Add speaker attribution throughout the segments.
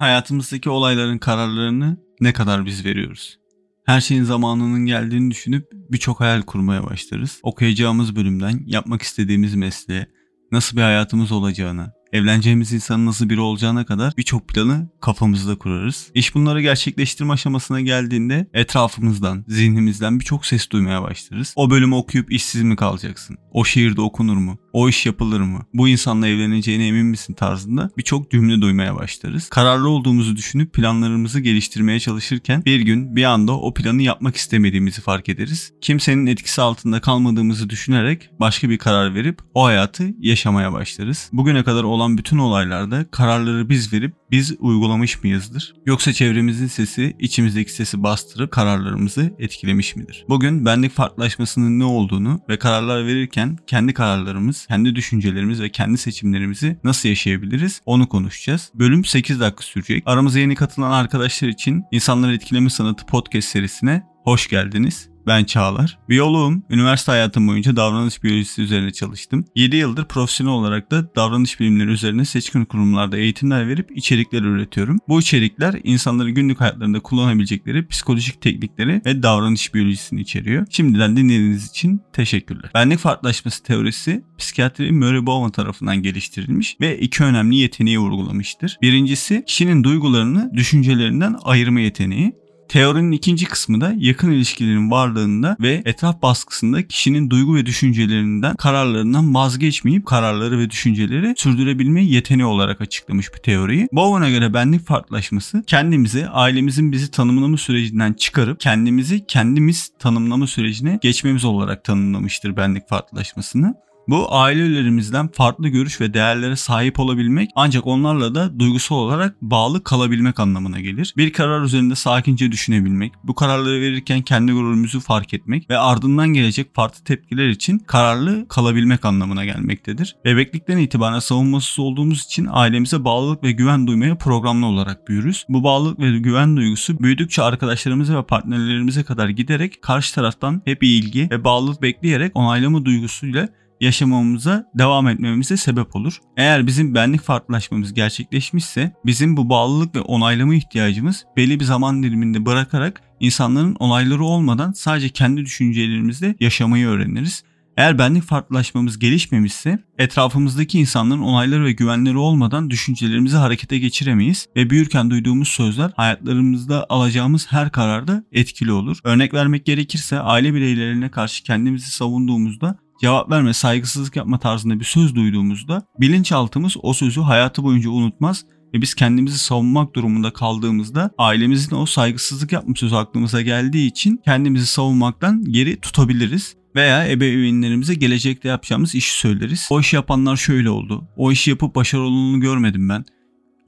Speaker 1: Hayatımızdaki olayların kararlarını ne kadar biz veriyoruz? Her şeyin zamanının geldiğini düşünüp birçok hayal kurmaya başlarız. Okuyacağımız bölümden yapmak istediğimiz mesleğe, nasıl bir hayatımız olacağına, evleneceğimiz insanın nasıl biri olacağına kadar birçok planı kafamızda kurarız. İş bunları gerçekleştirme aşamasına geldiğinde etrafımızdan, zihnimizden birçok ses duymaya başlarız. O bölümü okuyup işsiz mi kalacaksın? O şiirde okunur mu? O iş yapılır mı? Bu insanla evleneceğine emin misin tarzında birçok cümle duymaya başlarız. Kararlı olduğumuzu düşünüp planlarımızı geliştirmeye çalışırken bir gün bir anda o planı yapmak istemediğimizi fark ederiz. Kimsenin etkisi altında kalmadığımızı düşünerek başka bir karar verip o hayatı yaşamaya başlarız. Bugüne kadar olan bütün olaylarda kararları biz verip biz uygulamış mıyızdır? Yoksa çevremizin sesi içimizdeki sesi bastırıp kararlarımızı etkilemiş midir? Bugün benlik farklılaşmasının ne olduğunu ve kararlar verirken kendi kararlarımız, kendi düşüncelerimiz ve kendi seçimlerimizi nasıl yaşayabiliriz onu konuşacağız. Bölüm 8 dakika sürecek. Aramıza yeni katılan arkadaşlar için İnsanları Etkileme Sanatı podcast serisine hoş geldiniz. Ben Çağlar. Biyoloğum. Üniversite hayatım boyunca davranış biyolojisi üzerine çalıştım. 7 yıldır profesyonel olarak da davranış bilimleri üzerine seçkin kurumlarda eğitimler verip içerikler üretiyorum. Bu içerikler insanları günlük hayatlarında kullanabilecekleri psikolojik teknikleri ve davranış biyolojisini içeriyor. Şimdiden dinlediğiniz için teşekkürler. Benlik farklılaşması teorisi psikiyatri Murray Bowen tarafından geliştirilmiş ve iki önemli yeteneği vurgulamıştır. Birincisi kişinin duygularını düşüncelerinden ayırma yeteneği. Teorinin ikinci kısmı da yakın ilişkilerin varlığında ve etraf baskısında kişinin duygu ve düşüncelerinden, kararlarından vazgeçmeyip kararları ve düşünceleri sürdürebilme yeteneği olarak açıklamış bu teoriyi. Bowen'a göre benlik farklılaşması kendimizi ailemizin bizi tanımlama sürecinden çıkarıp kendimizi kendimiz tanımlama sürecine geçmemiz olarak tanımlamıştır benlik farklılaşmasını. Bu ailelerimizden farklı görüş ve değerlere sahip olabilmek ancak onlarla da duygusal olarak bağlı kalabilmek anlamına gelir. Bir karar üzerinde sakince düşünebilmek, bu kararları verirken kendi gururumuzu fark etmek ve ardından gelecek farklı tepkiler için kararlı kalabilmek anlamına gelmektedir. Bebeklikten itibaren savunmasız olduğumuz için ailemize bağlılık ve güven duymaya programlı olarak büyürüz. Bu bağlılık ve güven duygusu büyüdükçe arkadaşlarımıza ve partnerlerimize kadar giderek karşı taraftan hep ilgi ve bağlılık bekleyerek onaylama duygusuyla yaşamamıza devam etmemize sebep olur. Eğer bizim benlik farklılaşmamız gerçekleşmişse bizim bu bağlılık ve onaylama ihtiyacımız belli bir zaman diliminde bırakarak insanların onayları olmadan sadece kendi düşüncelerimizle yaşamayı öğreniriz. Eğer benlik farklılaşmamız gelişmemişse etrafımızdaki insanların onayları ve güvenleri olmadan düşüncelerimizi harekete geçiremeyiz ve büyürken duyduğumuz sözler hayatlarımızda alacağımız her kararda etkili olur. Örnek vermek gerekirse aile bireylerine karşı kendimizi savunduğumuzda cevap verme, saygısızlık yapma tarzında bir söz duyduğumuzda bilinçaltımız o sözü hayatı boyunca unutmaz ve biz kendimizi savunmak durumunda kaldığımızda ailemizin o saygısızlık yapma sözü aklımıza geldiği için kendimizi savunmaktan geri tutabiliriz veya ebeveynlerimize gelecekte yapacağımız işi söyleriz. O işi yapanlar şöyle oldu. O işi yapıp başarılı görmedim ben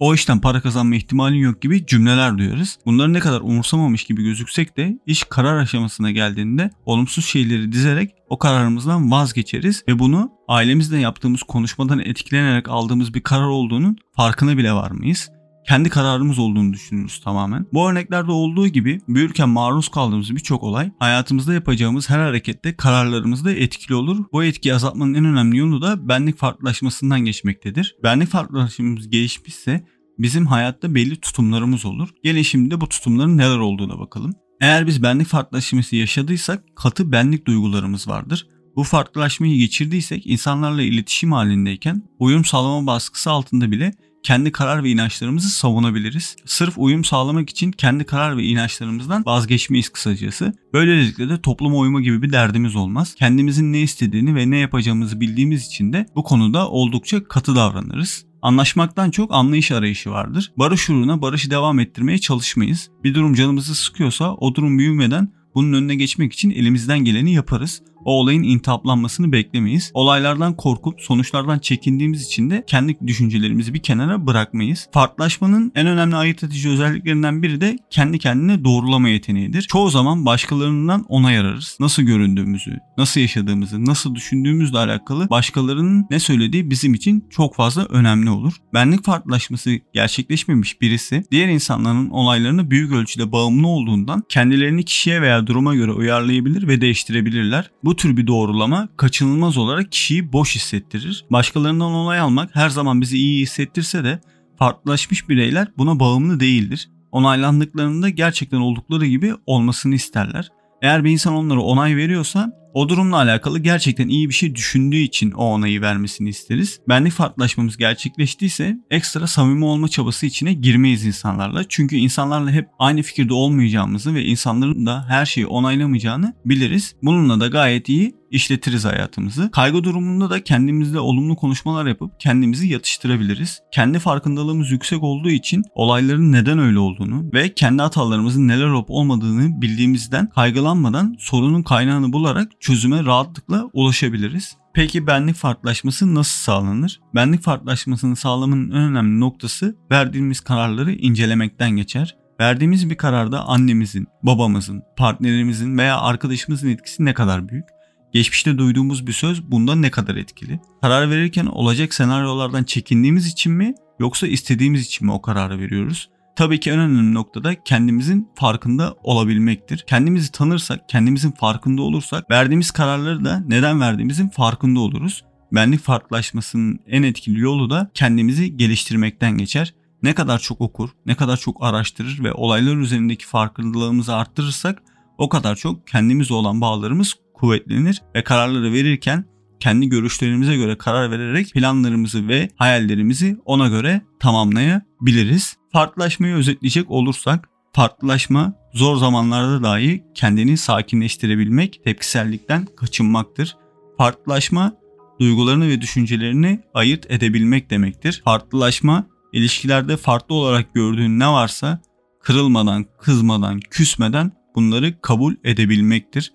Speaker 1: o işten para kazanma ihtimalin yok gibi cümleler duyarız. Bunları ne kadar umursamamış gibi gözüksek de iş karar aşamasına geldiğinde olumsuz şeyleri dizerek o kararımızdan vazgeçeriz ve bunu ailemizle yaptığımız konuşmadan etkilenerek aldığımız bir karar olduğunun farkına bile varmayız kendi kararımız olduğunu düşünürüz tamamen. Bu örneklerde olduğu gibi büyürken maruz kaldığımız birçok olay hayatımızda yapacağımız her harekette kararlarımızda etkili olur. Bu etkiyi azaltmanın en önemli yolu da benlik farklılaşmasından geçmektedir. Benlik farklılaşmamız gelişmişse bizim hayatta belli tutumlarımız olur. Gelin şimdi bu tutumların neler olduğuna bakalım. Eğer biz benlik farklılaşması yaşadıysak katı benlik duygularımız vardır. Bu farklılaşmayı geçirdiysek insanlarla iletişim halindeyken uyum sağlama baskısı altında bile kendi karar ve inançlarımızı savunabiliriz. Sırf uyum sağlamak için kendi karar ve inançlarımızdan vazgeçmeyiz kısacası. Böylelikle de topluma uyma gibi bir derdimiz olmaz. Kendimizin ne istediğini ve ne yapacağımızı bildiğimiz için de bu konuda oldukça katı davranırız. Anlaşmaktan çok anlayış arayışı vardır. Barış uğruna barışı devam ettirmeye çalışmayız. Bir durum canımızı sıkıyorsa o durum büyümeden bunun önüne geçmek için elimizden geleni yaparız o olayın intihaplanmasını beklemeyiz. Olaylardan korkup sonuçlardan çekindiğimiz için de kendi düşüncelerimizi bir kenara bırakmayız. Farklılaşmanın en önemli ayırt edici özelliklerinden biri de kendi kendine doğrulama yeteneğidir. Çoğu zaman başkalarından onay ararız. Nasıl göründüğümüzü, nasıl yaşadığımızı, nasıl düşündüğümüzle alakalı başkalarının ne söylediği bizim için çok fazla önemli olur. Benlik farklılaşması gerçekleşmemiş birisi diğer insanların olaylarına büyük ölçüde bağımlı olduğundan kendilerini kişiye veya duruma göre uyarlayabilir ve değiştirebilirler. Bu bu tür bir doğrulama kaçınılmaz olarak kişiyi boş hissettirir. Başkalarından onay almak her zaman bizi iyi hissettirse de Farklılaşmış bireyler buna bağımlı değildir. Onaylandıklarında gerçekten oldukları gibi olmasını isterler. Eğer bir insan onlara onay veriyorsa o durumla alakalı gerçekten iyi bir şey düşündüğü için o onayı vermesini isteriz. Benlik farklılaşmamız gerçekleştiyse ekstra samimi olma çabası içine girmeyiz insanlarla. Çünkü insanlarla hep aynı fikirde olmayacağımızı ve insanların da her şeyi onaylamayacağını biliriz. Bununla da gayet iyi işletiriz hayatımızı. Kaygı durumunda da kendimizle olumlu konuşmalar yapıp kendimizi yatıştırabiliriz. Kendi farkındalığımız yüksek olduğu için olayların neden öyle olduğunu ve kendi hatalarımızın neler olup olmadığını bildiğimizden kaygılanmadan sorunun kaynağını bularak çözüme rahatlıkla ulaşabiliriz. Peki benlik farklılaşması nasıl sağlanır? Benlik farklılaşmasını sağlamanın en önemli noktası verdiğimiz kararları incelemekten geçer. Verdiğimiz bir kararda annemizin, babamızın, partnerimizin veya arkadaşımızın etkisi ne kadar büyük? Geçmişte duyduğumuz bir söz bunda ne kadar etkili? Karar verirken olacak senaryolardan çekindiğimiz için mi yoksa istediğimiz için mi o kararı veriyoruz? Tabii ki en önemli noktada kendimizin farkında olabilmektir. Kendimizi tanırsak, kendimizin farkında olursak verdiğimiz kararları da neden verdiğimizin farkında oluruz. Benlik farklılaşmasının en etkili yolu da kendimizi geliştirmekten geçer. Ne kadar çok okur, ne kadar çok araştırır ve olaylar üzerindeki farkındalığımızı arttırırsak o kadar çok kendimizle olan bağlarımız kuvvetlenir ve kararları verirken kendi görüşlerimize göre karar vererek planlarımızı ve hayallerimizi ona göre tamamlayabiliriz. Farklılaşmayı özetleyecek olursak farklılaşma zor zamanlarda dahi kendini sakinleştirebilmek, tepkisellikten kaçınmaktır. Farklılaşma duygularını ve düşüncelerini ayırt edebilmek demektir. Farklılaşma ilişkilerde farklı olarak gördüğün ne varsa kırılmadan, kızmadan, küsmeden bunları kabul edebilmektir.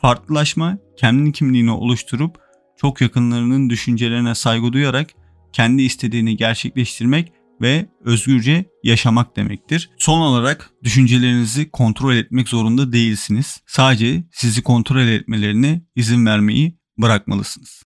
Speaker 1: Farklılaşma kendi kimliğini oluşturup çok yakınlarının düşüncelerine saygı duyarak kendi istediğini gerçekleştirmek ve özgürce yaşamak demektir. Son olarak düşüncelerinizi kontrol etmek zorunda değilsiniz. Sadece sizi kontrol etmelerine izin vermeyi bırakmalısınız.